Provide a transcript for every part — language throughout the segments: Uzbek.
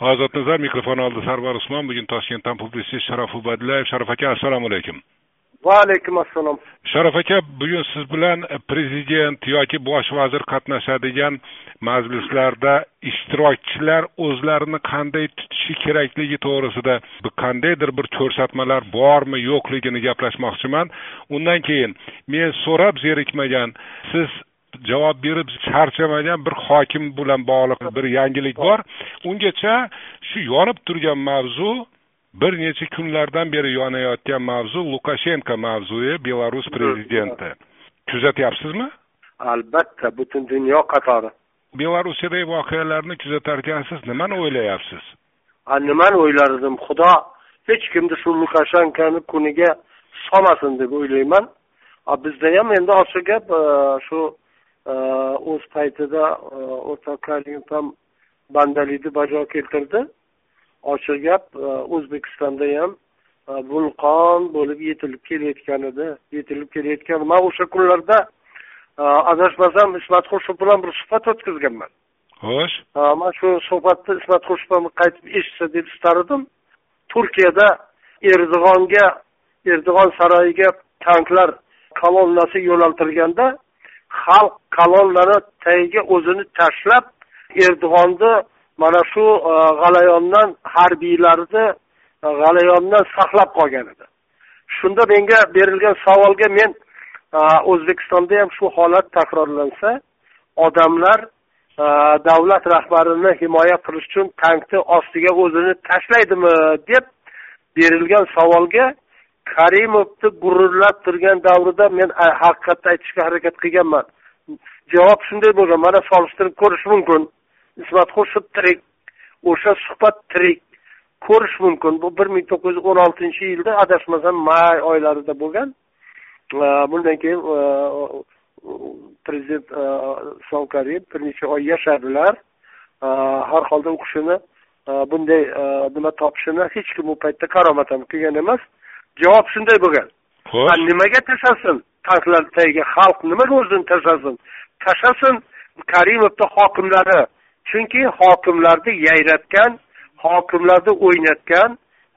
ozod nazar mikrofon oldi sarvar usmon bugun toshkentdan publitsist sharof ubadillayev sharof aka assalomu alaykum va alaykum assalom sharof aka bugun siz bilan prezident yoki bosh vazir qatnashadigan majlislarda ishtirokchilar o'zlarini qanday tutishi kerakligi to'g'risida qandaydir bir ko'rsatmalar bormi yo'qligini gaplashmoqchiman. Undan keyin men so'rab zerikmagan siz javob berib charchamagan bir hokim bilan bog'liq bir yangilik bor. Ungacha shu yonib turgan mavzu bir necha kunlardan beri yonayotgan mavzu lukashenko mavzui belarus prezidenti. Kuzatyapsizmi? Albatta butun dunyo qatori. Belarusiyadagi voqealarni kuzatarkansiz nimani o'ylayapsiz? Nimani o'ylar edim xudo? Hech kimni shu lukashenkoni kuniga solmasin deb o'ylayman. Bizda ham endi ochiq gap e, shu o'z paytida o'rtoq karimov ham bandalikni bajo keltirdi. Ochiq gap o'zbekistonda ham vulqon bo'lib yetilib kelayotgan edi yetilib kelayotgan. Man o'sha kunlarda adashmasam ismat xurshid bilan bir suhbat o'tkazganman. Xo'sh. Man shu suhbatni ismat xurshidov qaytib eshitsa deb istar edim turkiyada erdo'g'onga erdo'g'on saroyiga tanklar kolonnasi yo'naltirilganda xalq kolonnani tagiga o'zini tashlab erdo'g'onni mana shu e, g'alayondan harbiylarni e, g'alayondan saqlab qolgan edi. Shunda menga berilgan savolga men e, o'zbekistonda ham shu holat takrorlansa odamlar davlat rahbarini himoya qilish uchun tankni ostiga o'zini tashlaydimi deb berilgan savolga karimovni gururlab turgan davrida men haqiqatni aytishga harakat qilganman. Javob shunday bo'lgan mana solishtirib ko'rish mumkin. Ismat xurshid tirik o'sha suhbat tirik ko'rish mumkin. Bu bir ming to'qqiz yuz o'n oltinchi yilda adashmasam may oylarida bo'lgan. Bundan keyin prezident islom karimov bir necha oy yashadilar har holda u kishini bunday nima topishini hech kim u paytda karomat ham qilgan emas. Javob shunday bo'lgan. Xo'sh. Nimaga tashlasin tagiga xalq nimaga o'zini tashlasin tashlasin karimovni hokimlari. Chunki hokimlarni yayratgan hokimlarni o'ynatgan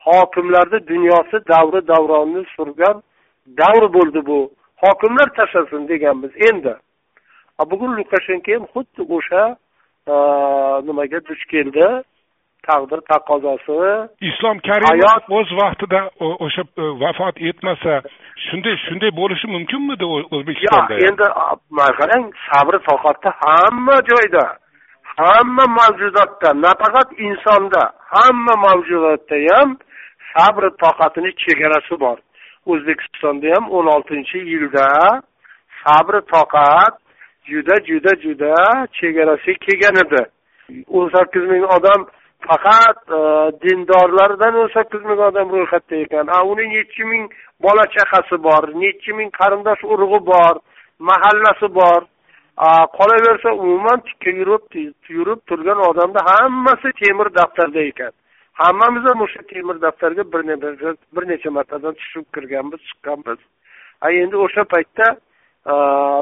hokimlarni dunyosi davri davronni surgan davr bo'ldi bu. Hokimlar tashlasin deganmiz endi. Bugun lukashenko ham xuddi o'sha nimaga duch keldi taqdir taqozosi islom karimov o'z vaqtida o'sha e, vafot etmasa shunday shunday bo'lishi mumkinmidi o'zbekistonda yo'q endi qarang sabri toqatni hamma joyda hamma mavjudotda nafaqat insonda hamma mavjudotda ham sabri toqatini chegarasi bor. O'zbekistonda ham o'n oltinchi yilda sabri toqat juda juda juda chegarasiga kelgan edi. O'n sakkiz ming odam faqat e, dindorlardan o'n sakkiz ming odam ro'yxatda ekan. A uni nechi ming bola chaqasi bor nechi ming qarindosh urug'i bor mahallasi bor. Qolaversa umuman tikka yurib yurib turgan odamni hammasi temir daftarda ekan. Hammamiz ham o'sha temir daftarga bir bir necha martadan tushib kirganmiz chiqqanmiz. A endi o'sha paytda e,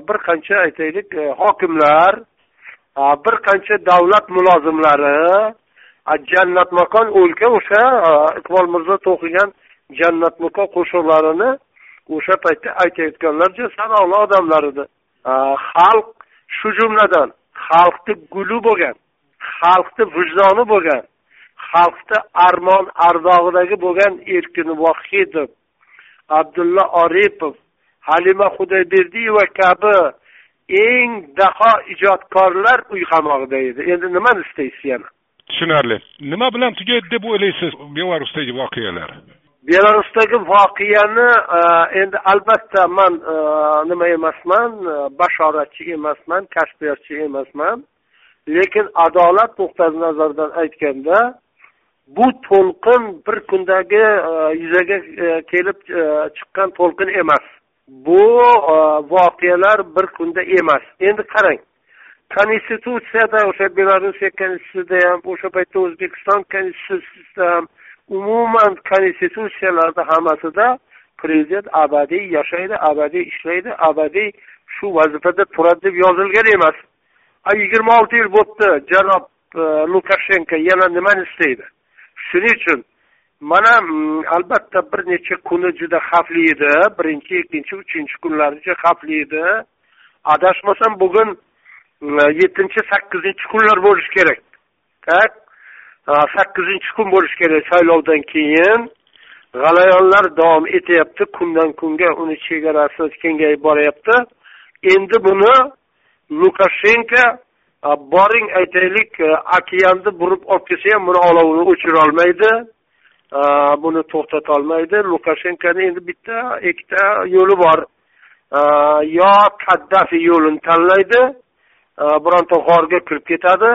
bir qancha aytaylik e, hokimlar bir qancha davlat mulozimlari jannatmakon o'lka o'sha iqbol mirzo to'qigan jannatmakon qo'shiqlarini o'sha paytda aytayotganlarcha sanoqli odamlar edi xalq shu jumladan xalqni guli bo'lgan xalqni vijdoni bo'lgan xalqni armon ardog'idagi bo'lgan erkin vohidov abdulla oripov halima xudoyberdiyeva kabi eng daho ijodkorlar uy qamog'ida edi. Endi nimani istaysiz yana? Tushunarli. Nima bilan tugaydi deb o'ylaysiz belarusdagi voqealar? Belarusdagi voqeani e, endi albatta man e, nima emasman e, bashoratchi emasman kashfiyotchi emasman. Lekin adolat nuqtai nazaridan aytganda bu to'lqin bir kundagi yuzaga kelib chiqqan to'lqin emas. Bu voqealar bir kunda emas. Endi qarang konstitutsiyada o'sha belorussiya konstitutsiyasida ham o'sha paytda o'zbekiston konstitutsiyasida ham umuman konstitutsiyalarda hammasida prezident abadiy yashaydi abadiy ishlaydi abadiy shu vazifada turadi deb yozilgan emas. Yigirma olti yil bo'libdi janob e, lukashenko yana nimani istaydi? Shuning uchun mana albatta bir necha kuni juda xavfli edi birinchi ikkinchi uchinchi kunlari juda xavfli edi. Adashmasam bugun Э, yettinchi sakkizinchi kunlar bo'lishi kerak. Tak sakkizinchi kun bo'lishi kerak saylovdan keyin. G'alayonlar davom etyapti kundan kunga uni chegarasi kengayib boryapti. Endi buni lukashenko boring aytaylik e, okeanni burib olib kelsa ham buni olovini o'chirolmaydi buni to'xtatolmaydi lukashenkoni endi bitta ikkita yo'li bor. Yo kaddafi yo'lini tanlaydi. Bironta g'orga kirib ketadi.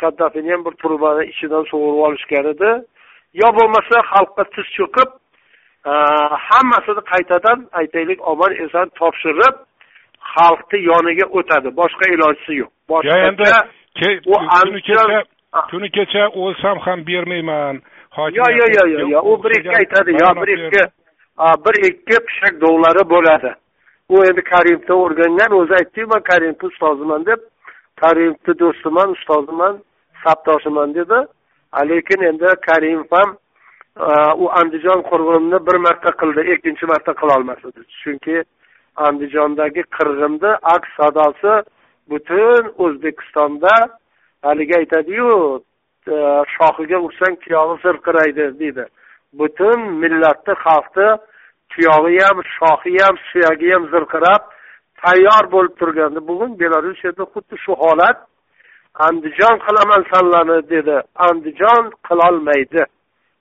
Kaddafini ham bir turbani ichidan sug'urib olishgan edi. Yo bo'lmasa xalqqa tiz cho'kib hammasini qaytadan aytaylik omon eson topshirib xalqni yoniga o'tadi. Boshqa ilojisi yo'q. Boshqa endi kuni kecha kuni kecha o'lsam ham bermayman yo'q yo'q yo'q yo'q u bir ikki aytadi. Yo bir ikki bir ikki pishak dovlari bo'ladi u endi karimovdan o'rgangan o'zi aytdiku man karimovni ustoziman deb karimni do'stiman ustoziman sabdoshiman dedi. Lekin endi karimov ham e, u andijon qirg'inini bir marta qildi ikkinchi marta qilolmas edi chunki andijondagi qirg'inni aks sadosi butun o'zbekistonda haligi aytadiyu e, shoxiga ursang tuyog'i zirqiraydi deydi. Butun millatni xalqni tuyog'i ham shoxi ham suyagi ham zirqirab tayyor bo'lib turgandi. Bugun belarusiyada xuddi shu holat. Andijon qilaman sanlarni dedi. Andijon qilolmaydi.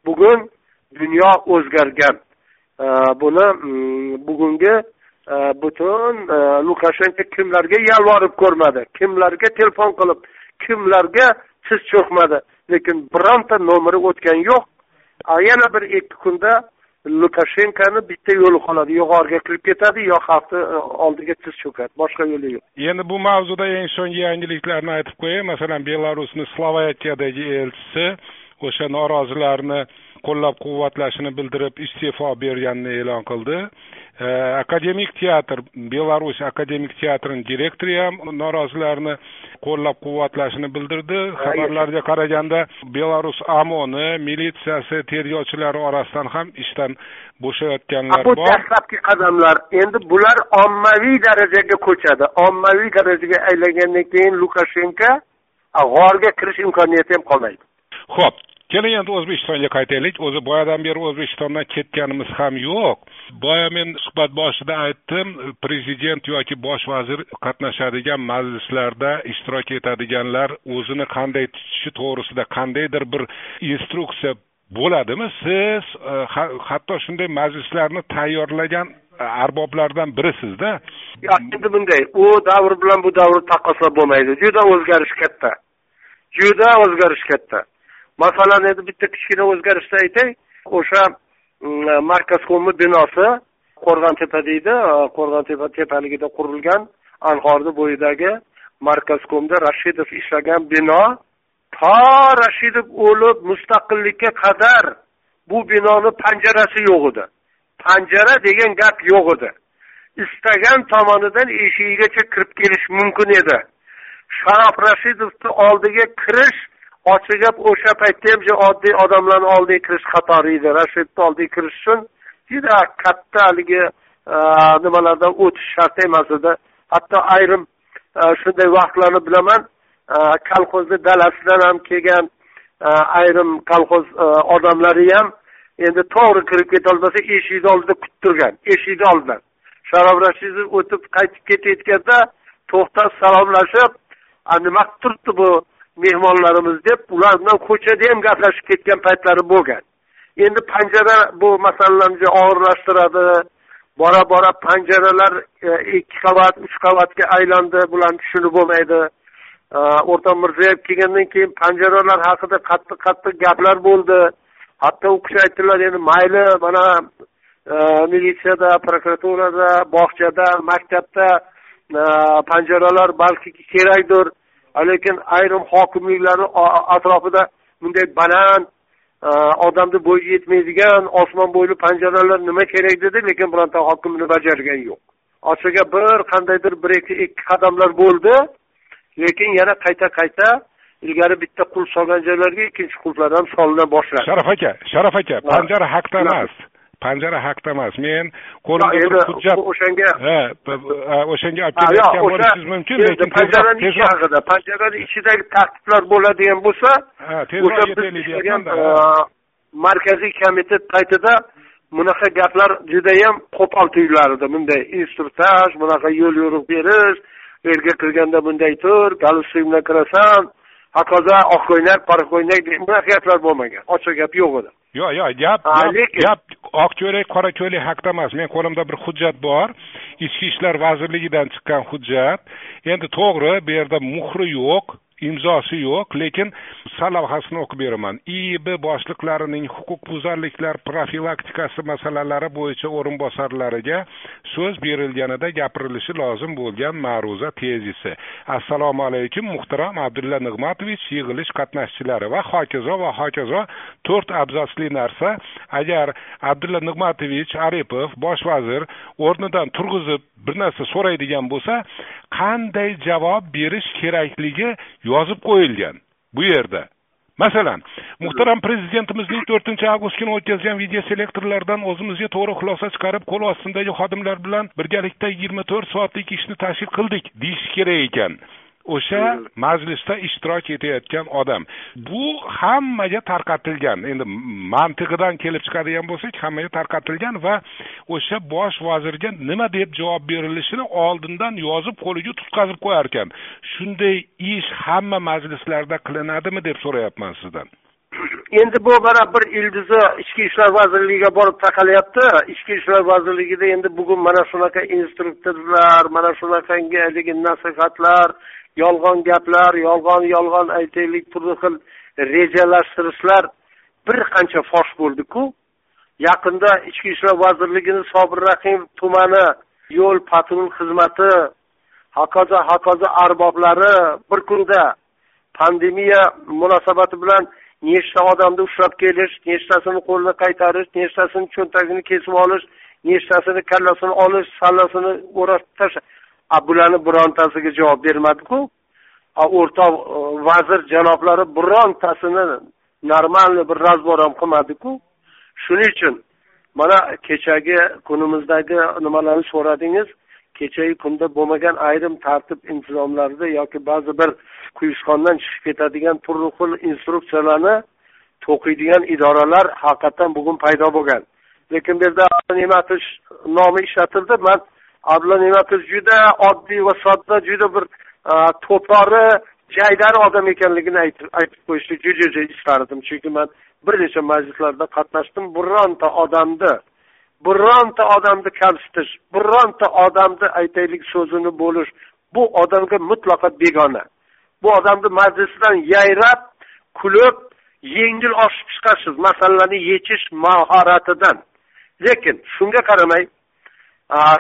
Bugun dunyo o'zgargan. Buni mm, bugungi e, butun e, lukashenko kimlarga yalvorib ko'rmadi? Kimlarga telefon qilib? Kimlarga tiz cho'kmadi? Lekin bironta nomeri o'tgani yo'q. Yana bir ikki kunda lukashenkoni bitta yo'li qoladi yo g'orga kirib ketadi yo xalqni e, oldiga tiz cho'kadi boshqa yo'li yo'q. Endi bu mavzuda eng so'nggi yangiliklarni aytib qo'yay masalan belarusni slovakiyadagi elchisi o'sha norozilarni qo'llab quvvatlashini bildirib iste'fo berganini e'lon qildi. Akademik teatr belarus akademik teatrini direktori ham norozilarni qo'llab quvvatlashini bildirdi xabarlarga qaraganda belarus amoni militsiyasi tergovchilari orasidan ham ishdan bo'shayotganlar bor bu dastlabki qadamlar endi bular ommaviy darajaga ko'chadi ommaviy darajaga aylangandan keyin lukashenko g'orga kirish imkoniyati ham qolmaydi ho'p keling endi o'zbekistonga qaytaylik. O'zi boyadan beri o'zbekistondan ketganimiz ham yo'q. Boya men suhbat boshida aytdim prezident yoki bosh vazir qatnashadigan majlislarda ishtirok etadiganlar o'zini qanday tutishi to'g'risida qandaydir bir instruksiya bo'ladimi? Siz e, hatto shunday majlislarni tayyorlagan e, arboblardan birisizda. Endi bunday. U davr bilan bu davrni taqqoslab bo'lmaydi. Juda o'zgarish katta. Juda o'zgarish katta. Masalan endi bitta kichkina o'zgarishni aytay o'sha mm, markazkomi binosi qo'rg'ontepa deydi qo'rg'ontepa tepaligida qurilgan anhorni bo'yidagi markazkomda rashidov ishlagan bino to rashidov o'lib mustaqillikka qadar bu binoni panjarasi yo'q edi. Panjara degan gap yo'q edi. Istagan tomonidan eshigigacha kirib kelish mumkin edi. Sharof rashidovni oldiga kirish ochiq gap o'sha paytda ham oddiy odamlarni oldiga kirish qatori edi rashidni oldiga kirish uchun juda katta haligi e, nimalardan o'tish shart emas edi. Hatto ayrim e, shunday vaqtlarni bilaman e, kolxozni dalasidan ham kelgan ayrim kolxoz odamlari ham endi to'g'ri kirib ketolmasa eshikni oldida kutib turgan eshikni oldidan. Sharof rashidov o'tib qaytib ketayotganda to'xtab salomlashib nima qilib turibdi bu mehmonlarimiz deb ular bilan ko'chada ham gaplashib ketgan paytlari bo'lgan. Endi panjara bu masalalarni og'irlashtiradi. Bora bora panjaralar e, ikki qavat uch qavatga aylandi bularni tushunib bo'lmaydi. E, o'rta mirziyoyev kelgandan keyin panjaralar haqida qattiq qattiq gaplar bo'ldi. Hatto u kishi aytdilar endi mayli mana e, militsiyada prokuraturada bog'chada maktabda e, panjaralar balki kerakdir. Lekin ayrim hokimliklarni atrofida bunday baland e, odamni bo'yi yetmaydigan osmon bo'yli panjaralar nima kerak dedi lekin bironta hokim buni bajargan yo'q. Ochiq bir qandaydir bir ikki ikki qadamlar bo'ldi lekin yana qayta qayta ilgari bitta qulf solgan joylarga ikkinchi qulflar ham solina boshladi. Sharaf aka sharaf aka panjara haqda emas panjara haqda emas. Men qo'limda bir hujjat o'shanga ha o'shanga olib kelayotgan bo'lishingiz mumkin lekin panjarani ichi haqida panjarani ichidagi tartiblar bo'ladigan bo'lsa yetaylik deyapmanda markaziy komitet paytida bunaqa gaplar judayam qo'pol tuyulardi. Bunday instruktaj bunaqa yo'l yo'riq berish u yerga kirganda bunday tur galstuk bilan kirasan hokazo oq ko'ylak qora ko'ylak bunaqa gaplar bo'lmagan. Ochiq gap yo'q edi yo'q yo'q gap gap oq ko'ylak qora ko'ylak haqida emas men qo'limda bir hujjat bor. Ichki ishlar vazirligidan chiqqan hujjat. Endi to'g'ri bu yerda muhri yo'q imzosi yo'q lekin salavhasini o'qib beraman. Iib boshliqlarining huquqbuzarliklar profilaktikasi masalalari bo'yicha o'rinbosarlariga so'z berilganida gapirilishi lozim bo'lgan ma'ruza tezisi. Assalomu alaykum muhtaram abdulla nig'matovich yig'ilish qatnashchilari va hokazo va hokazo to'rt abzasli narsa. Agar abdulla nig'matovich aripov bosh vazir o'rnidan turg'izib bir narsa so'raydigan bo'lsa qanday javob berish kerakligi yozib qo'yilgan bu yerda. Masalan muhtaram prezidentimizning to'rtinchi avgust kuni o'tkazgan video selektorlardan o'zimizga to'g'ri xulosa chiqarib qo'l ostidagi xodimlar bilan birgalikda yigirma to'rt soatlik ishni tashkil qildik deyish kerak ekan. O'sha majlisda ishtirok etayotgan odam. Bu hammaga tarqatilgan. Endi mantig'idan kelib chiqadigan bo'lsak hammaga tarqatilgan va o'sha bosh vazirga nima deb javob berilishini oldindan yozib qo'liga tutqazib qo'yar ekan shunday ish hamma majlislarda qilinadimi deb so'rayapman sizdan. Endi bu mana bir ildizi ichki ishlar vazirligiga borib taqalyapti ichki ishlar vazirligida endi bugun mana shunaqa instruktorlar mana shunaqangi haligi nasihatlar yolg'on gaplar yolg'on yolg'on aytaylik turli xil rejalashtirishlar bir qancha fosh bo'ldiku yaqinda ichki ishlar vazirligini sobir rahim tumani yo'l patrul xizmati hokazo hokazo arboblari bir kunda pandemiya munosabati bilan nechta odamni ushlab kelish nechtasini qo'lini qaytarish nechtasini cho'ntagini kesib olish nechtasini kallasini olish sallasini o'rab tashlash bularni birontasiga javob bermadiku. O'rtoq e, vazir janoblari birontasini normalniy bir razbor ham qilmadiku. Shuning uchun mana kechagi kunimizdagi nimalarni so'radingiz? Kechagi kunda bo'lmagan ayrim tartib intizomlarda yoki ba'zi bir quyushqondan chiqib ketadigan turli xil instruksiyalarni to'qiydigan idoralar haqiqatdan bugun paydo bo'lgan. Lekin bu yerda ne'matish nomi ishlatildi. Man abdulla ne'matov juda oddiy va sodda juda bir e, to'pori jaydari odam ekanligini aytib aytib qo'yishni juda juda istardim. Chunki man bir necha majlislarda qatnashdim. Bironta odamni bironta odamni kamsitish bironta odamni aytaylik so'zini bo'lish bu odamga mutlaqo begona. Bu odamni majlisdan yayrab kulib yengil oshib chiqasiz. Masalalarni yechish mahoratidan. Lekin shunga qaramay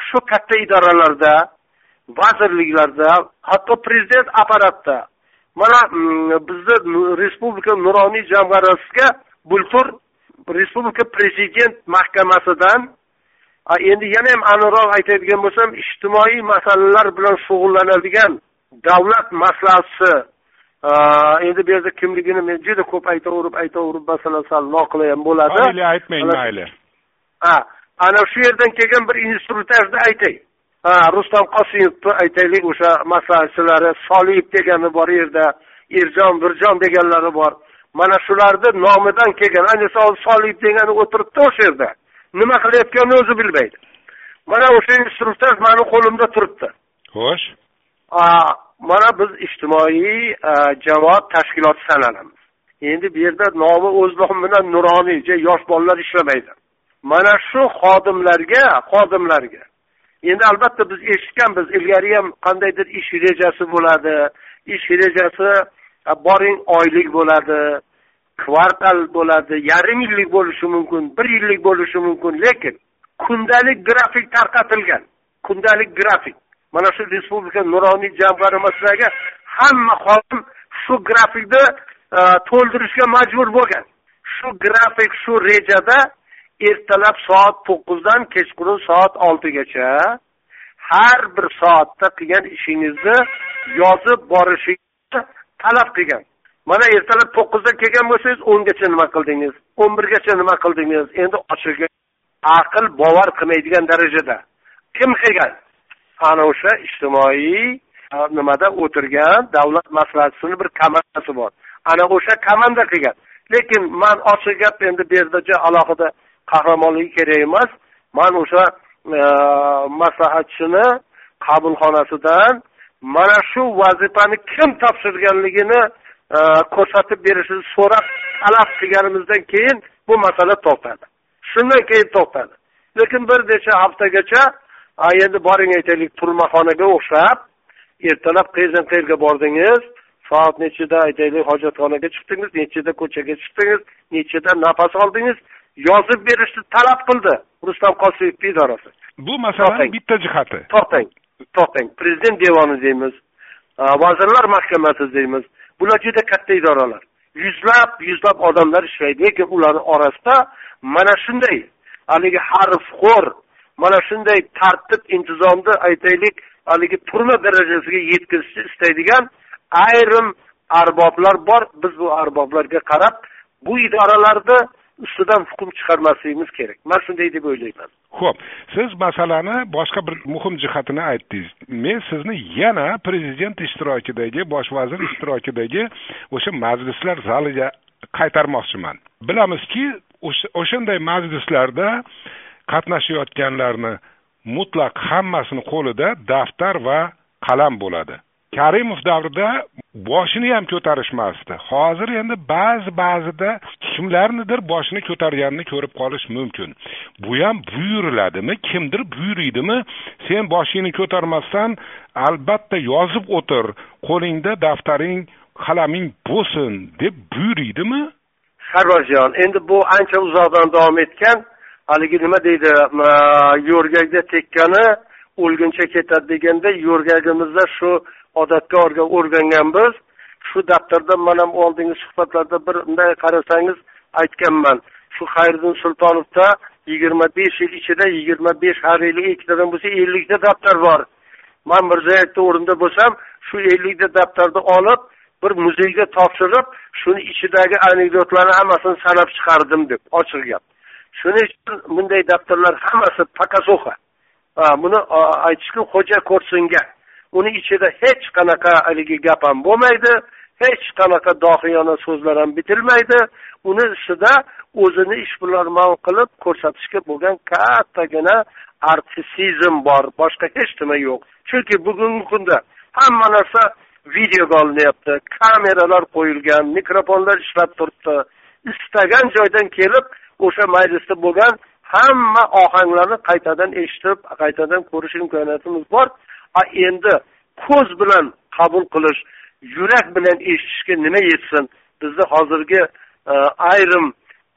shu katta idoralarda vazirliklarda hatto prezident apparatida mana mm, bizni respublika nuroniy jamg'armasiga bultur respublika prezident mahkamasidan endi yana ham aniqroq aytadigan bo'lsam ijtimoiy masalalar bilan shug'ullanadigan davlat maslahatchisi endi bu yerda kimligini men juda ko'p aytaverib aytaverib masalan sal noqulay ham bo'ladi. Mayli aytmang mayli. Ha ana shu yerdan kelgan bir instruktajni aytay. Ha rustam qosimovni aytaylik o'sha maslahatchilari soliyev degani bor yerda erjon birjon deganlari bor. Mana shularni nomidan kelgan ayniqsa soliyev degani o'tiribdi o'sha yerda. Nima qilayotganini o'zi bilmaydi. Mana o'sha instruktaj mani qo'limda turibdi. Xo'sh. Mana biz ijtimoiy jamoat tashkiloti sanalamiz. Endi bu yerda nomi o'z nomi bilan nuroniy yosh bolalar ishlamaydi mana shu xodimlarga xodimlarga. Endi albatta biz eshitganmiz ilgari ham qandaydir ish rejasi bo'ladi. Ish rejasi e, boring oylik bo'ladi kvartal bo'ladi yarim yillik bo'lishi mumkin bir yillik bo'lishi mumkin lekin kundalik grafik tarqatilgan kundalik grafik. Mana shu respublika nuroniy jamg'armasidagi hamma xodim shu grafikni e, to'ldirishga majbur bo'lgan. Shu grafik shu rejada ertalab soat to'qqizdan kechqurun soat oltigacha har bir soatda qilgan ishingizni yozib borishingizni talab qilgan. Mana ertalab to'qqizda kelgan bo'lsangiz o'ngacha nima qildingiz? O'n birgacha nima qildingiz? Endi ochig'i aql bovar qilmaydigan darajada. Kim qilgan? Ana o'sha ijtimoiy nimada o'tirgan davlat maslahatchisini bir komandasi bor. Ana o'sha komanda qilgan. Lekin man ochiq gap endi bu yerda alohida qahramonligi kerak emas. Man o'sha e, maslahatchini qabulxonasidan mana shu vazifani kim topshirganligini e, ko'rsatib berishini so'rab talab qilganimizdan keyin bu masala to'xtadi. Shundan keyin to'xtadi. Lekin bir necha haftagacha endi boring aytaylik turmaxonaga o'xshab ertalab qayerdan qayerga bordingiz? Soat nechida aytaylik hojatxonaga chiqdingiz nechida ko'chaga chiqdingiz nechida nafas oldingiz? Yozib berishni talab qildi rustam qosimovni idorasi bu masalani bitta jihati. To'xtang to'xtang. Prezident devoni deymiz vazirlar mahkamasi deymiz. Bular juda katta idoralar. Yuzlab yuzlab odamlar ishlaydi. Lekin ularni orasida mana shunday haligi harfxo'r mana shunday tartib intizomni aytaylik haligi turma darajasiga yetkazishni istaydigan ayrim arboblar bor. Biz bu arboblarga qarab bu idoralarni ustidan hukm chiqarmasligimiz kerak. Man shunday deb o'ylayman. Ho'p siz masalani boshqa bir muhim jihatini aytdingiz. Men sizni yana prezident ishtirokidagi bosh vazir ishtirokidagi o'sha majlislar zaliga qaytarmoqchiman. Bilamizki o'shanday majlislarda qatnashayotganlarni mutlaq hammasini qo'lida daftar va qalam bo'ladi. Karimov davrida boshini ham ko'tarishmasdi. Hozir endi ba'zi ba'zida kimlarnidir boshini ko'targanini ko'rib qolish mumkin. Bu ham buyuriladimi kimdir buyuriydimi? Sen boshingni ko'tarmasdan albatta yozib o'tir qo'lingda daftaring qalaming bo'lsin deb buyuriydimi? Sarvarjon endi bu ancha uzoqdan davom etgan haligi nima deydi yo'rgakda tekkani o'lguncha ketadi deganda yo'rgagimizda shu odatga o'rganganmiz. Shu daftarda man ham oldingi suhbatlarda bir bunday qarasangiz aytganman. Shu xayriddin sultonovda yigirma besh yil ichida yigirma besh har yili ikkitadan bo'lsa ellikta daftar bor. Man mirziyoyevni o'rnida bo'lsam shu ellikta daftarni olib bir muzeyga topshirib shuni ichidagi anekdotlarni hammasini sanab chiqardim deb ochiq gap shuning uchun bunday daftarlar hammasi pakasуха buni aytishgan xo'ja ko'rsinga. Uni ichida hech qanaqa haligi gap ham bo'lmaydi hech qanaqa dohiyona so'zlar ham bitilmaydi. Uni ustida o'zini ishbilarmon qilib ko'rsatishga bo'lgan kattagina artistizm bor. Boshqa hech nima yo'q. Chunki bugungi kunda hamma narsa videoga olinyapti. Kameralar qo'yilgan mikrofonlar ishlab turibdi. Istagan joydan kelib o'sha majlisda bo'lgan hamma ohanglarni qaytadan eshitib qaytadan ko'rish imkoniyatimiz bor. Endi ko'z bilan qabul qilish yurak bilan eshitishga nima yetsin? Bizni hozirgi e, ayrim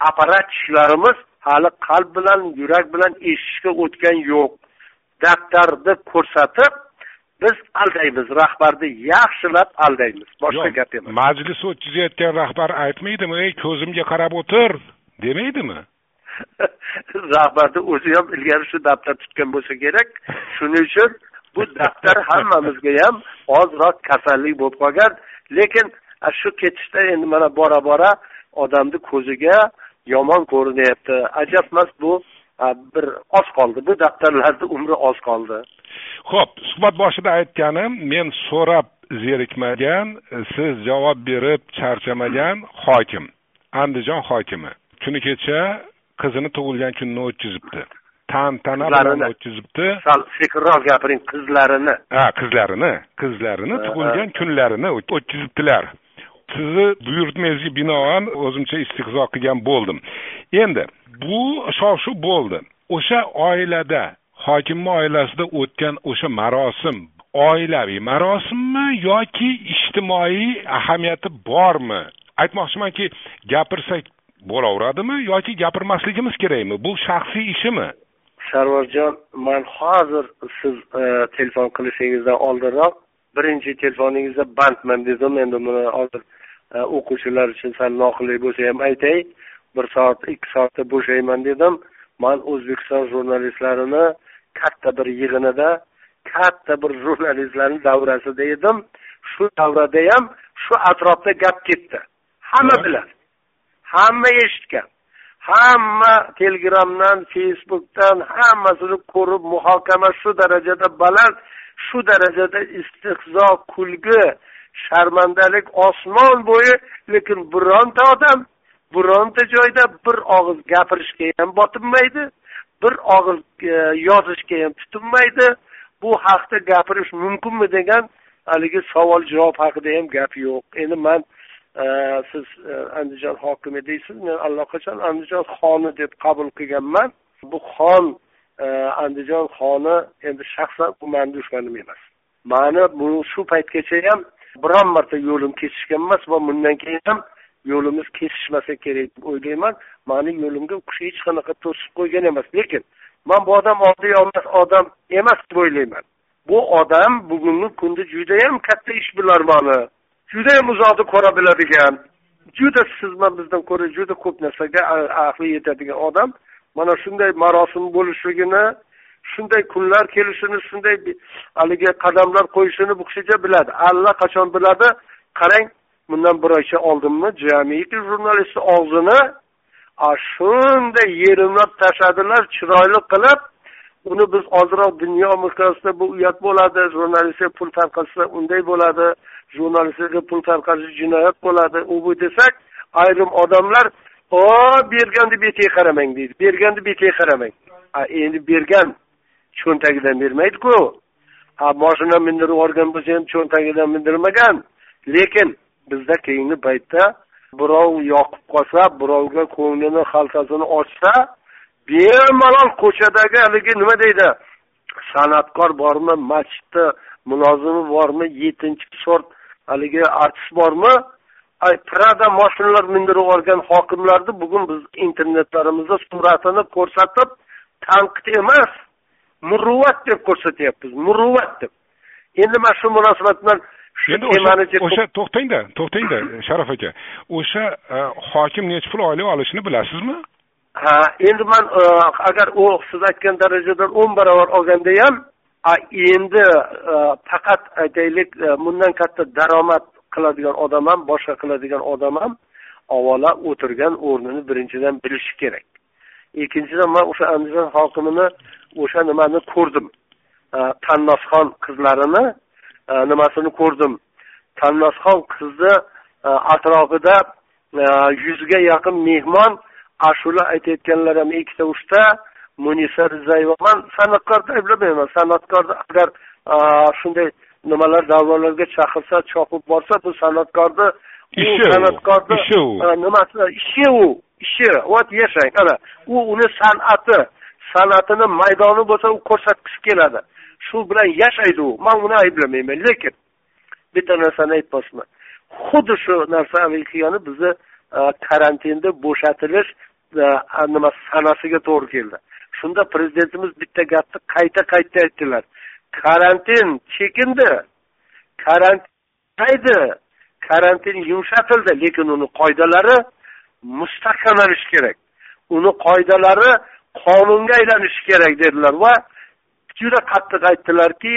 apparatchiklarimiz hali qalb bilan yurak bilan eshitishga o'tgan yo'q. Daftarni ko'rsatib biz aldaymiz. Rahbarni yaxshilab aldaymiz. Boshqa gap emas. majlis o'tkazayotgan rahbar aytmaydimi ey ko'zimga qarab o'tir demaydimi? Rahbarni o'zi ham ilgari shu daftar tutgan bo'lsa kerak. Shuning uchun bu daftar hammamizga ham ozroq kasallik bo'lib qolgan. Lekin shu ketishda endi mana bora bora odamni ko'ziga yomon ko'rinyapti. Ajabmas bu bir oz qoldi. Bu daftarlarni umri oz qoldi. Ho'p suhbat boshida aytganim men so'rab zerikmagan siz javob berib charchamagan hokim andijon hokimi. Kuni kecha qizini tug'ilgan kunini o'tkazibdi. Tantana bilan o'tkazibdi sal sekinroq gapiring qizlarini. Ha qizlarini qizlarini tug'ilgan kunlarini o'tkazibdilar sizni buyurtmangizga binoan o'zimcha istehzo qilgan bo'ldim. Endi bu shov shuv bo'ldi. O'sha oilada hokimni oilasida o'tgan o'sha marosim oilaviy marosimmi yoki ijtimoiy ahamiyati bormi? Aytmoqchimanki gapirsak bo'laveradimi yoki gapirmasligimiz kerakmi? Bu shaxsiy ishimi sarvarjon man hozir siz e, telefon qilishingizdan oldinroq birinchi telefoningizda bandman dedim. Endi buni hozir e, o'quvchilar uchun sal noqulay bo'lsa ham aytay bir soat ikki soatda bo'shayman dedim. Man o'zbekiston jurnalistlarini katta bir yig'inida katta bir jurnalistlarni davrasida edim. Shu davrada ham shu atrofda gap ketdi. Hamma biladi. Hamma eshitgan hamma telegramdan facebookdan hammasini ko'rib muhokama shu darajada baland shu darajada istehzo kulgi sharmandalik osmon bo'yi lekin bironta odam bironta joyda bir og'iz gapirishga ham botinmaydi bir og'iz e, yozishga ham tutinmaydi. Bu haqda gapirish mumkinmi degan haligi savol javob haqida ham gap yo'q. Endi man siz e, andijon hokimi deysiz men allaqachon andijon xoni deb qabul qilganman. Bu xon e, andijon xoni endi shaxsan u mani dushmanim emas. Mani bu shu paytgacha ham biron marta yo'lim kesishgan emas va bundan keyin ham yo'limiz kesishmasa kerak deb o'ylayman. Mani yo'limga u kishi hech qanaqa to'sib qo'ygan emas. Lekin man bu odam oddiy odam emas deb o'ylayman. Bu odam bugungi kunda judayam katta ishbilarmoni judayam uzoqni ko'ra biladigan juda sizman bizdan ko'ra juda ko'p narsaga aqli yetadigan odam mana shunday marosim bo'lishligini shunday kunlar kelishini shunday haligi qadamlar qo'yishini bu kishicha biladi. Allaqachon biladi? Qarang bundan bir oycha oldinmi? Jamiki jurnalistni og'zini shunday yerimlab tashladilar chiroyli qilib uni biz ozroq dunyo miqyosida bu uyat bo'ladi jurnalistga pul tarqatsa unday bo'ladi. Jurnalistlarga pul tarqatish jinoyat bo'ladi. U bu desak ayrim odamlar o berganni betiga qaramang deydi. Berganni betiga qaramang. Endi bergan. Cho'ntagidan bermaydiku. Moshina mindirib yuborgan bo'lsa ham cho'ntagidan mindirmagan. Lekin bizda keyingi paytda birov yoqib qolsa birovga ko'nglini xaltasini ochsa bemalol ko'chadagi haligi nima deydi? San'atkor bormi masjidda mulozimi bormi yettinchi sort haligi artist bormi? Prada moshinalar mindirib yuborgan hokimlarni bugun biz internetlarimizda suratini ko'rsatib tanqid emas muruvvat deb ko'rsatyapmiz muruvvat deb. Endi mana shu munosabat bilan endi o'sha o'sha to'xtangda to'xtangda sharof aka. O'sha e, hokim nechi pul oylik olishini bilasizmi? Ha endi man e, agar u siz aytgan darajadan o'n barobar olganda ham endi e, faqat aytaylik e, bundan katta daromad qiladigan odam ham boshqa qiladigan odam ham avvalo o'tirgan o'rnini birinchidan bilishi kerak. Ikkinchidan man o'sha andijon hokimini o'sha nimani ko'rdim. E, Tannosxon qizlarini nimasini ko'rdim. Tannosxon qizni atrofida yuzga yaqin mehmon ashula aytayotganlar ham ikkita uchta munisa rizayeva man san'atkorni ayblamayman. San'atkorni agar shunday nimalar davralarga chaqirsa chopib borsa bu san'atkorni ishi san'atkorni ishi u nimasi? Ishi u ishi вот yashang ana. U uni san'ati san'atini maydoni bo'lsa u ko'rsatgisi keladi. Shu bilan yashaydi u. Man uni ayblamayman lekin bitta narsani aytmoqchiman. Xuddi shu narsa bizni karantinda bo'shatilish nima sanasiga to'g'ri keldi shunda prezidentimiz bitta gapni qayta qayta aytdilar. Karantin chekindi. Karantin karantin yumshatildi lekin uni qoidalari mustahkamlanishi kerak. Uni qoidalari qonunga aylanishi kerak dedilar va juda qattiq aytdilarki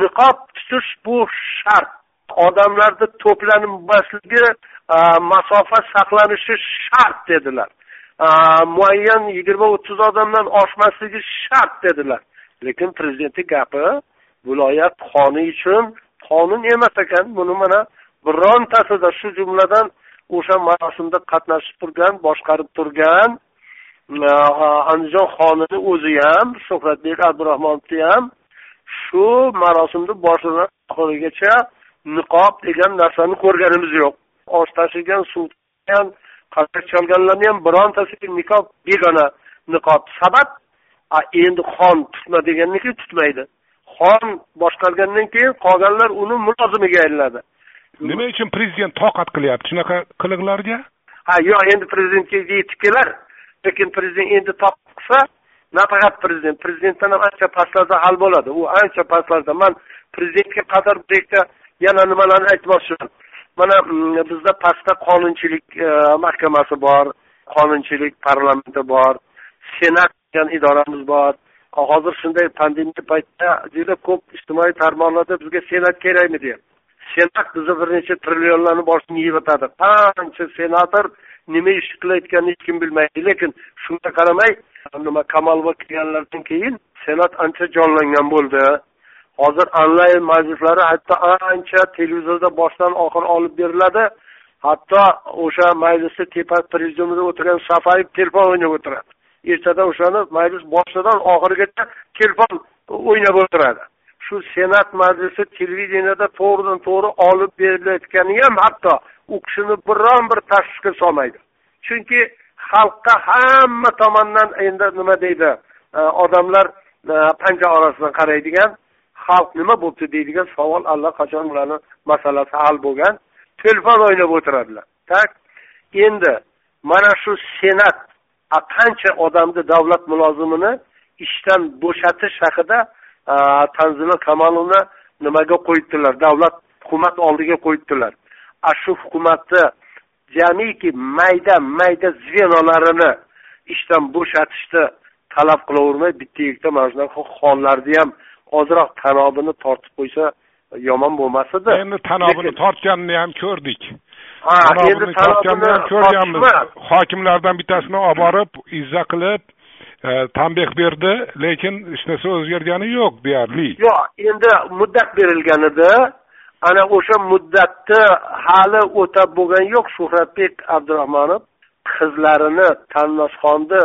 niqob tutish bu shart. Odamlarni to'planmasligi masofa saqlanishi shart dedilar. Muayyan yigirma o'ttiz odamdan oshmasligi shart dedilar. Lekin prezidentni gapi viloyat xoni uchun qonun emas ekan. Buni mana birontasida shu jumladan o'sha marosimda qatnashib turgan boshqarib turgan andijon xonini o'zi ham shuhratbek abdurahmonovni ham shu marosimni boshidan oxirigacha niqob degan narsani ko'rganimiz yo'q. Osh tashigan suv ham qarsak chalganlarni ham birontasiga niqob begona niqob. Sabab endi xon tutma deganniki tutmaydi. Xon boshqargandan keyin qolganlar uni mulozimiga aylanadi. Nima uchun prezident toqat qilyapti? Shunaqa qiliqlarga? Ha yo'q endi prezidentga yetib kelar lekin prezident endi top qilsa nafaqat prezident. Prezidentdan ham ancha pastlarda hal bo'ladi. U ancha pastlarda. Man prezidentga qadar bu yerda yana nimalarni aytmoqchiman mana mm, bizda pastda qonunchilik e, mahkamasi bor qonunchilik parlamenti bor senat degan idoramiz bor. Hozir shunday pandemiya paytida juda ko'p ijtimoiy tarmoqlarda bizga senat kerakmi deyapti. Senat bizni bir necha trillionlarni boshini yeb o'tadi. Qancha senator nima ish qilayotganini hech kim bilmaydi. Lekin shunga qaramay nima kamolova kelganlaridan keyin senat ancha jonlangan bo'ldi. Hozir onlayn majlislari hatto ancha televizorda boshdan oxir olib beriladi. Hatto o'sha majlisni tepa prezidiumida o'tirgan safayev telefon o'ynab o'tiradi. Ertadan o'shani majlis boshidan oxirigacha telefon o'ynab o'tiradi. Shu senat majlisi televideniyada to'g'ridan to'g'ri olib berilayotgani ham hatto u kishini biron bir tashvishga solmaydi. Chunki xalqqa hamma tomondan endi nima deydi e, odamlar e, panja orasidan qaraydigan xalq nima bo'libdi deydigan savol allaqachon ularni masalasi hal bo'lgan. Telefon o'ynab o'tiradilar. Tak endi mana shu senat qancha odamni davlat mulozimini ishdan bo'shatish haqida tanzila kamolovna nimaga qo'yibdilar? Davlat hukumat oldiga qo'yibdilar. Shu hukumatni jamiki mayda mayda zvenolarini ishdan bo'shatishni talab qilavermay bitta ikkita mana shunaqa xonlarni ham ozroq tanobini tortib qo'ysa yomon bo'lmas edi endi tanobini tortganini ham ko'rdik. Ha endi tortganini ham ko'rganmiz. hokimlardan bittasini olib borib izza qilib e, tanbeh berdi lekin hech narsa o'zgargani yo'q deyarli. Yo'q endi muddat berilgan edi ana o'sha muddatni hali o'tab bo'lgani yo'q shuhratbek abdurahmonov qizlarini tannozxonni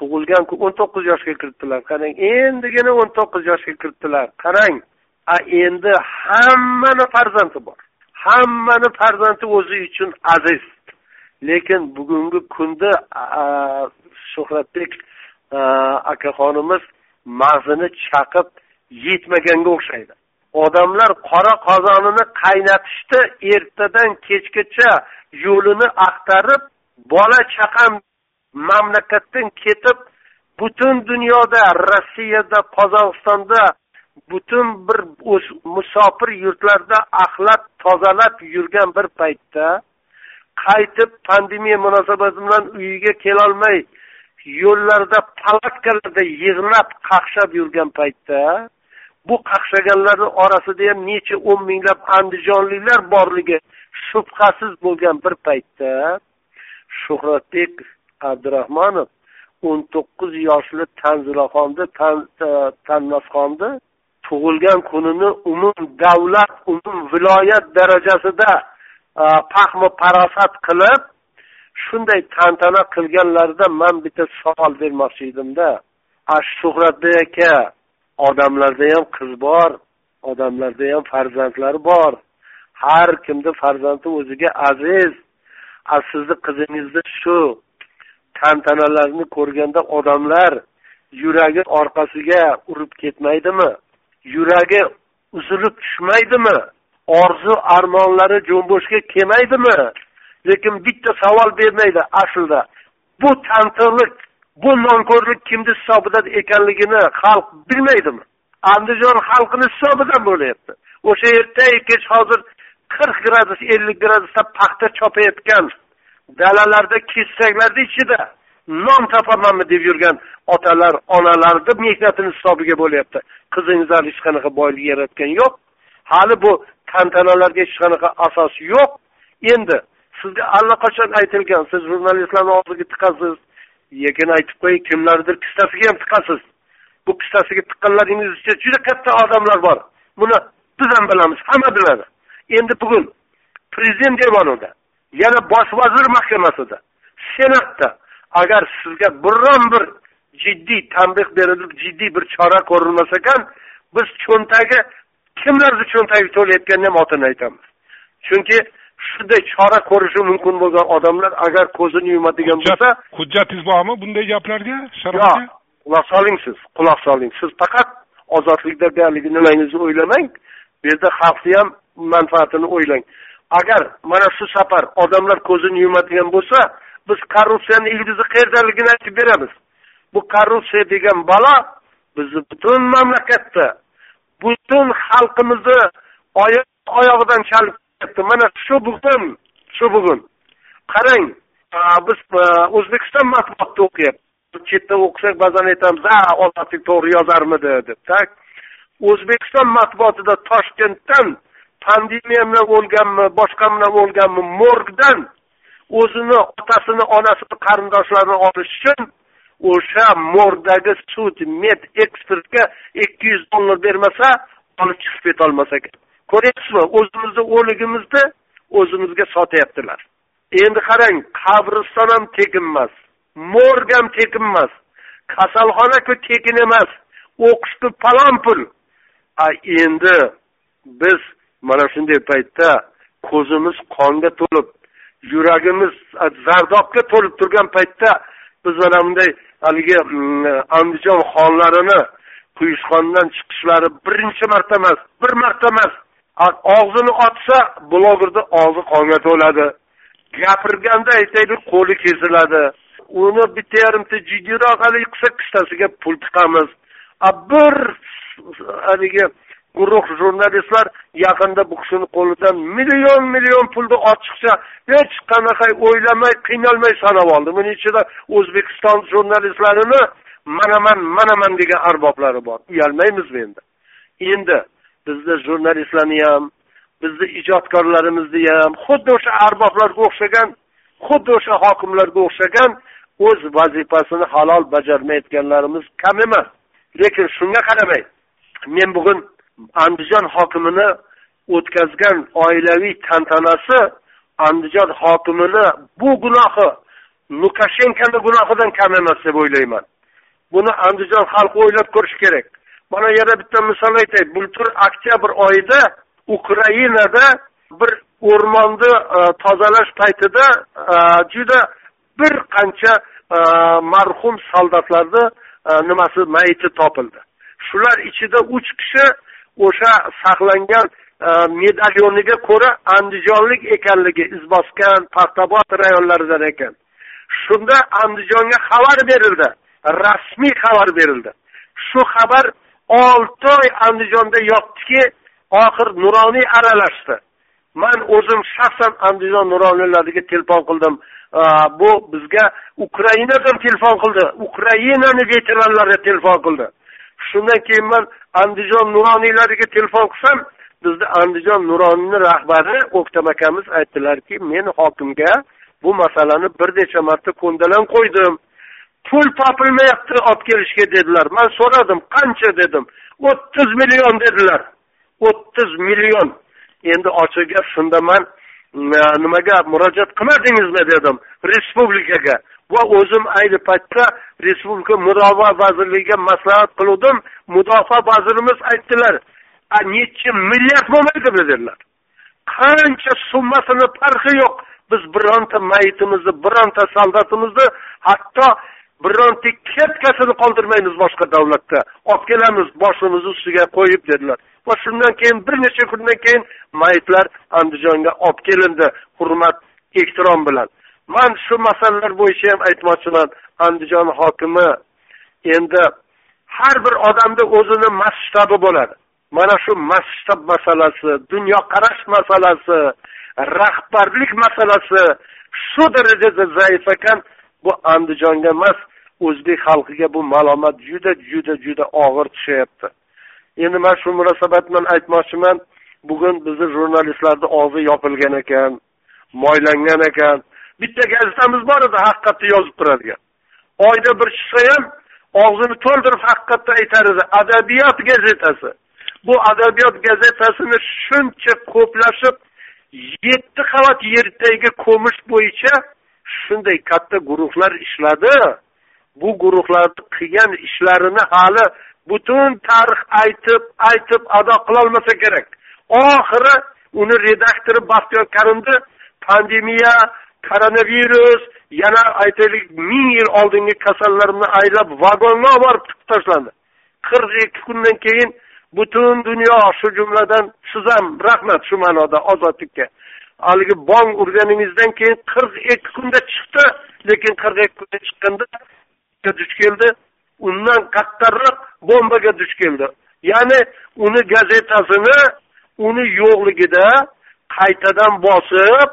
tug'ilgan kun o'n to'qqiz yoshga kiritdilar. Qarang endigina o'n to'qqiz yoshga kiritdilar. Qarang a endi hammani farzandi bor. Hammani farzandi o'zi uchun aziz. Lekin bugungi kunda shuhratbek akaxonimiz mag'zini chaqib yetmaganga o'xshaydi. Odamlar qora qozonini qaynatishdi ertadan kechgacha yo'lini axtarib bola chaqam mamlakatdan ketib butun dunyoda rossiyada qozog'istonda butun bir musofir yurtlarda axlat tozalab yurgan bir paytda qaytib pandemiya munosabati bilan uyiga kelolmay yo'llarda palatkalarda yig'lab qaqshab yurgan paytda bu qaqshaganlarni orasida ham necha o'n minglab andijonliklar borligi shubhasiz bo'lgan bir paytda shuhratbek abdurahmonov o'n to'qqiz yoshli tanzilaxonni tannozxonni e, tug'ilgan kunini umum davlat umum viloyat darajasida e, fahmi farosat qilib shunday tantana qilganlarida man bitta savol bermoqchi edimda. Shuhratbek aka odamlarda ham qiz bor odamlarda ham farzandlar bor. Har kimni farzandi o'ziga aziz. Sizni qizingizni shu tantanalarni ko'rganda odamlar yuragi orqasiga urib ketmaydimi? Yuragi uzilib tushmaydimi? Orzu armonlari jo'mbo'shga kelmaydimi lekin bitta savol bermaydi aslida. Bu tantiqlik bu nonko'rlik kimni hisobida ekanligini xalq bilmaydimi? Andijon xalqini hisobidan bo'lyapti. O'sha ertayu kech hozir qirq gradus ellik gradusda paxta chopayotgan dalalarda kesaklarni ichida non topamanmi deb yurgan otalar onalarni mehnatini hisobiga bo'lyapti. Qizingizlar hech qanaqa boylik yaratgan yo'q. Hali bu tantanalarga hech qanaqa asos yo'q. Endi sizga allaqachon aytilgan siz jurnalistlarni oldiga tiqasiz. Lekin aytib qo'ying kimlardir kissasiga ham tiqasiz. Bu kissasiga tiqqanlaringiz ichida juda katta odamlar bor. Buni biz ham bilamiz hamma biladi. Endi bugun prezident devonida yana bosh vazir mahkamasida. Senatda agar sizga biron bir jiddiy tanbeh berilib jiddiy bir chora ko'rilmas ekan biz cho'ntagi kimlarni cho'ntagi to'layotganini ham otini aytamiz. Chunki shunday chora ko'rishi mumkin bo'lgan odamlar agar ko'zini yumadigan bo'lsa hujjatingiz bormi bunday gaplarga yo'q quloq soling siz quloq soling. Siz faqat ozodlikda buyoqligi nimangizni o'ylamang bu yerda xalqni ham manfaatini o'ylang agar mana shu safar odamlar ko'zini yumadigan bo'lsa biz korrupsiyani ildizi qayerdaligini aytib beramiz. Bu korrupsiya degan balo bizni butun mamlakatda butun xalqimizni oyoq oyog'idan chalib ketdi mana shu bugun shu bugun. Qarang biz o'zbekiston matbuotida o'qiyapmiz. Chetda o'qisak ba'zan aytamiz a ozodlik to'g'ri yozarmidi? deb так o'zbekiston matbuotida toshkentdan pandemiya bilan o'lganmi boshqa bilan o'lganmi morgdan o'zini otasini onasini qarindoshlarini olish uchun o'sha morgdagi sud med ekspertga ikki yuz dollar bermasa olib chiqib ketolmas ekan. Ko'ryapsizmi? O'zimizni o'ligimizni o'zimizga sotyaptilar. Endi qarang qabriston ham tekin emas morg ham tekin emas kasalxonaku tekin emas o'qishni palon pul. A endi biz mana shunday paytda ko'zimiz qonga to'lib yuragimiz zardobga to'lib turgan paytda biz mana bunday haligi mm, andijon xonlarini quyushqondan chiqishlari birinchi marta emas bir marta emas. Og'zini ochsa blogerni og'zi qonga to'ladi. Gapirganda aytaylik qo'li kesiladi. Uni bitta yarimta jiddiroq haligi qilsa qichtasiga pul tiqamiz. A bir haligi guruh jurnalistlar yaqinda bu kishini qo'lidan million million pulni ochiqcha hech qanaqa o'ylamay qiynalmay sanab oldi. Buning ichida o'zbekiston jurnalistlarini manaman manaman degan arboblari bor. Uyalmaymizmi endi? Endi bizni jurnalistlarni ham bizni ijodkorlarimizni ham xuddi o'sha arboblarga o'xshagan xuddi o'sha hokimlarga o'xshagan o'z vazifasini halol bajarmayotganlarimiz kam emas. Lekin shunga qaramay men bugun andijon hokimini o'tkazgan oilaviy tantanasi andijon hokimini bu gunohi lukashenkoni gunohidan kam emas deb o'ylayman. Buni andijon xalqi o'ylab ko'rishi kerak. Mana yana bitta misol aytay. Bultur oktyabr oyida ukrainada bir o'rmonni e, tozalash paytida e, juda bir qancha e, marhum soldatlarni nimasi mayiti topildi. Shular ichida uch kishi o'sha saqlangan e, medalyoniga ko'ra andijonlik ekanligi izboskan paxtabod rayonlaridan ekan. Shunda andijonga xabar berildi rasmiy xabar berildi. Shu xabar olti oy andijonda yotdiki oxir nuroniy aralashdi. Man o'zim shaxsan andijon nuroniylariga telefon qildim. E, bu bizga ukrainadan telefon qildi ukrainani veteranlari telefon qildi. Shundan keyin man andijon nuroniylariga telefon qilsam bizni andijon nuroniyni rahbari o'ktam akamiz aytdilarki men hokimga bu masalani bir necha marta ko'ndalang qo'ydim. Pul topilmayapti olib kelishga dedilar. Man so'radim qancha? dedim. O'ttiz million dedilar. O'ttiz million. Endi ochiq gap shunda man nimaga murojaat qilmadingizmi? dedim. Respublikaga. Va o'zim ayni paytda respublika mudofaa vazirligiga maslahat qiluvdim. Mudofaa vazirimiz aytdilar nechi milliard bo'lmaydimi dedilar. Qancha summasini farqi yo'q. Biz bironta mayitimizni bironta soldatimizni hatto bironta ketkasini qoldirmaymiz boshqa davlatda. Olib kelamiz boshimizni ustiga qo'yib dedilar. Va shundan keyin bir necha kundan keyin mayitlar andijonga olib kelindi. Hurmat ehtirom bilan. Man shu masalalar bo'yicha ham aytmoqchiman andijon hokimi. Endi har bir odamda o'zini masshtabi bo'ladi. Mana shu masshtab masalasi dunyoqarash masalasi rahbarlik masalasi shu darajada zaif ekan. Bu andijonga emas o'zbek xalqiga bu malomat juda juda juda og'ir tushyapti. Endi man shu munosabat bilan aytmoqchiman bugun bizni jurnalistlarni og'zi yopilgan ekan moylangan ekan. Bitta gazetamiz bor edi haqiqatni yozib turadigan. Oyda bir chiqsa ham og'zini to'ldirib haqiqatni aytar edi adabiyot gazetasi. Bu adabiyot gazetasini shuncha ko'plashib yetti qavat yerdagi ko'mish bo'yicha shunday katta guruhlar ishladi. Bu guruhlarni qilgan ishlarini hali butun tarix aytib aytib ado qilolmasa kerak. Oxiri uni redaktori baxtiyor karimni pandemiya koronavirus yana aytaylik ming yil oldingi kasallarni aylab vagonga olib borib tiqib tashlandi. Qirq ikki kundan keyin butun dunyo shu jumladan siz ham rahmat shu ma'noda ozodlikka haligi bong urganingizdan keyin qirq ikki kunda chiqdi lekin qirq ikki kunda chiqqanda duch keldi. Undan qattarroq bombaga duch keldi. Ya'ni uni gazetasini uni yo'qligida qaytadan bosib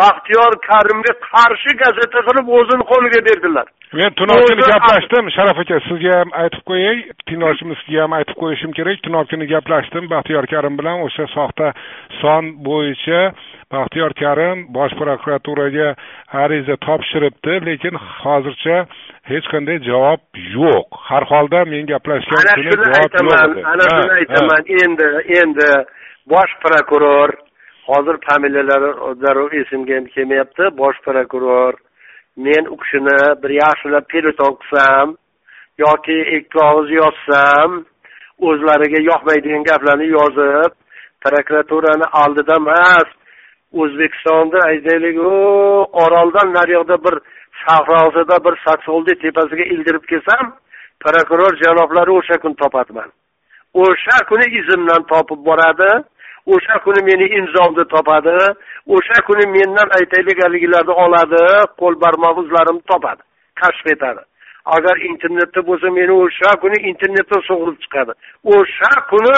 baxtiyor karimga qarshi gazeta qilib o'zini qo'liga berdilar. Men tunov gaplashdim. Sharaf aka sizga ham aytib qo'yay. Tinglovchimizga ham aytib qo'yishim kerak. Tunov gaplashdim baxtiyor karim bilan. O'sha soxta son bo'yicha baxtiyor karim bosh prokuraturaga ariza topshiribdi lekin hozircha hech qanday javob yo'q. Har holda men gaplashgan ana shuni aytaman ana shuni aytaman. Endi endi bosh prokuror hozir familiyalari darrov esimga ham kelmayapti. Bosh prokuror men u kishini bir yaxshilab peleton qilsam yoki ikki og'iz yozsam o'zlariga yoqmaydigan gaplarni yozib prokuraturani oldida emas o'zbekistonda aytaylik u oroldan naryoqda bir sahrosida bir saksovulni tepasiga ildirib kelsam prokuror janoblari o'sha kun topadiman o'sha kuni izimdan topib boradi. O'sha kuni meni imzomni topadi o'sha kuni mendan aytaylik haligilarni oladi qo'l barmoq izlarimni topadi kashf etadi. Agar internetda bo'lsa meni o'sha kuni internetdan sug'urib chiqadi. O'sha kuni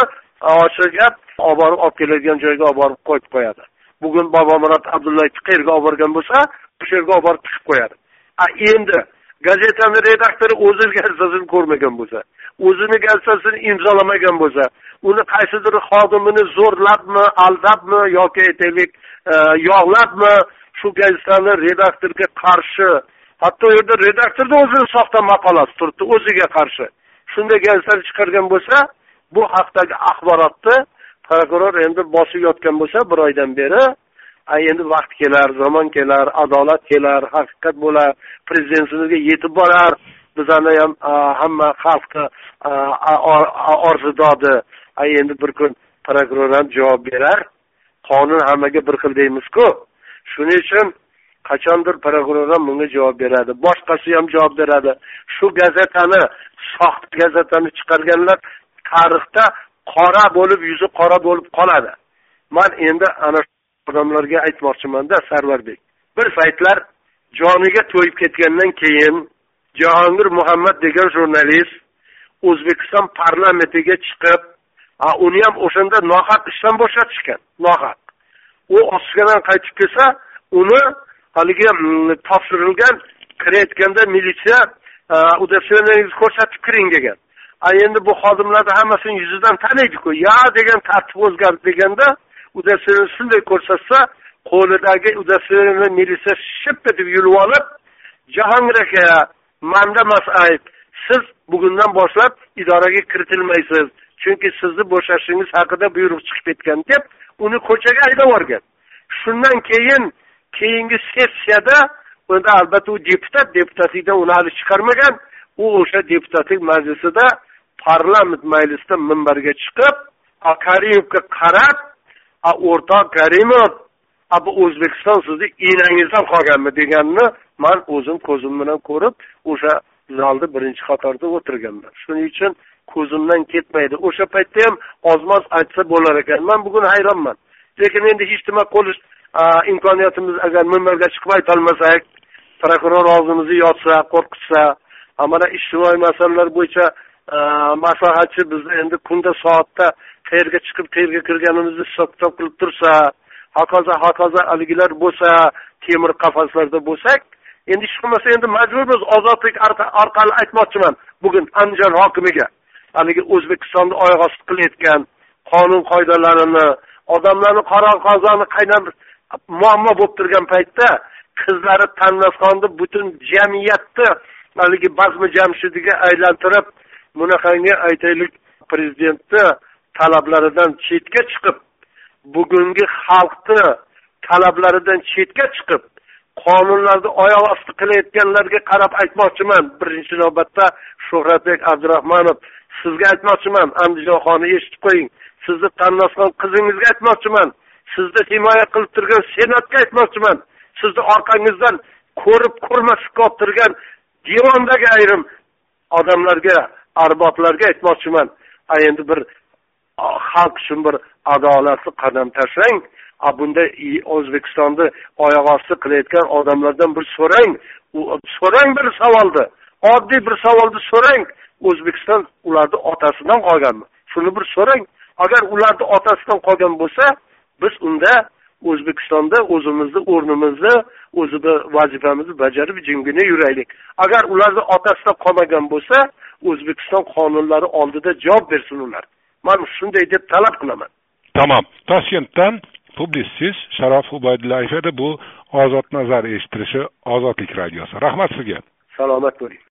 ochiq gap olib borib olib keladigan joyga olib borib qo'yib qo'yadi. Bugun bobomurod abdullayevni qayerga olib borgan bo'lsa o'sha yerga olib borib tiqib qo'yadi. A endi gazetani redaktori o'zini gazetasini ko'rmagan bo'lsa o'zini gazetasini imzolamagan bo'lsa uni qaysidir xodimini zo'rlabmi aldabmi yoki aytaylik e, yog'labmi shu gazetani redaktorga qarshi. Hatto u yerda redaktorni o'zini soxta maqolasi turibdi o'ziga qarshi. Shunday gazetani chiqargan bo'lsa bu haqdagi axborotni prokuror endi bosib yotgan bo'lsa bir oydan beri endi vaqt kelar zamon kelar adolat kelar haqiqat bo'lar prezidentimizga yetib borar. Bizani ham hamma xalqni orzudodi. Endi bir kun prokuror ham javob berar. Qonun hammaga bir xil deymizku. Shuning uchun qachondir prokuror ham bunga javob beradi. Boshqasi ham javob beradi. Shu gazetani soxta gazetani chiqarganlar tarixda qora bo'lib yuzi qora bo'lib qoladi. Man endi ana odamlarga aytmoqchimanda sarvarbek bir paytlar joniga to'yib ketgandan keyin jahongir muhammad degan jurnalist o'zbekiston parlamentiga chiqib uni ham o'shanda nohaq ishdan bo'shatishgan nohaq. U otishkadan qaytib kelsa uni haligi mm, topshirilgan kirayotganda militsiya e, удостоверениеңizni ko'rsatib kiring degan. A endi bu xodimlarni hammasini yuzidan taniydiku. Ya degan tartib o'zgardi deganda udostверение shunday ko'rsatsa qo'lidagi udostверение militsiya ship etib yulib olib jahongir aka manda emas ayb siz bugundan boshlab idoraga kiritilmaysiz. Chunki sizni bo'shashingiz haqida buyruq chiqib ketgan deb uni ko'chaga haydab yuborgan. Shundan keyin keyingi sessiyada unda albatta u deputat deputatlikdan uni hali chiqarmagan u o'sha deputatlik majlisida parlament majlisida minbarga chiqib karimovga qarab o'rtoq karimov bu o'zbekiston sizni enangizdan qolganmi? deganini man o'zim ko'zim bilan ko'rib o'sha zalda birinchi qatorda o'tirganman. Shuning uchun ko'zimdan ketmaydi. O'sha paytda ham ozmoz aytsa bo'lar ekan. Man bugun hayronman. Lekin endi hech nima qilish imkoniyatimiz agar minbarga chiqib aytolmasak prokuror og'zimizni yopsa qo'rqitsa mana ijtimoiy masalalar bo'yicha maslahatchi bizni endi kunda soatda qayerga chiqib qayerga kirganimizni hisob kitob qilib tursa hokazo hokazo haligilar bo'lsa temir qafaslarda bo'lsak endi hech bo'lmasa endi majburmiz. Ozodlik orqali aytmoqchiman bugun andijon hokimiga. Haligi o'zbekistonni oyoq osti qilayotgan qonun qoidalarini odamlarni qora qozoni qaynab muammo bo'lib turgan paytda qizlari tannasxonni butun jamiyatni haligi bazmi jamshidiga aylantirib bunaqangi aytaylik prezidentni talablaridan chetga chiqib bugungi xalqni talablaridan chetga chiqib qonunlarni oyoq osti qilayotganlarga qarab aytmoqchiman. Birinchi navbatda shuhratbek abdurahmonov sizga aytmoqchiman andijonxonni eshitib qo'ying. Sizni tannasxon qizingizga aytmoqchiman. Sizni himoya qilib turgan senatga aytmoqchiman. Sizni orqangizdan ko'rib ko'rmaslikka olib turgan divondagi ayrim odamlarga arboblarga aytmoqchiman. Endi bir xalq uchun bir adolatli qadam tashlang bunda o'zbekistonni oyoq osti qilayotgan odamlardan bir so'rang. So'rang bir savolni. Oddiy bir savolni so'rang. O'zbekiston ularni otasidan qolganmi? Shuni bir so'rang. Agar ularni otasidan qolgan bo'lsa biz unda o'zbekistonda o'zimizni o'rnimizni o'zini vazifamizni bajarib jimgina yuraylik. Agar ularni otasida qolmagan bo'lsa o'zbekiston qonunlari oldida javob bersin ular. Man shunday deb talab qilaman. Tamom toshkentdan publitsist sharof ubaydullayev edi bu ozod nazar eshittirishi ozodlik radiosi. Rahmat sizga. Salomat bo'ling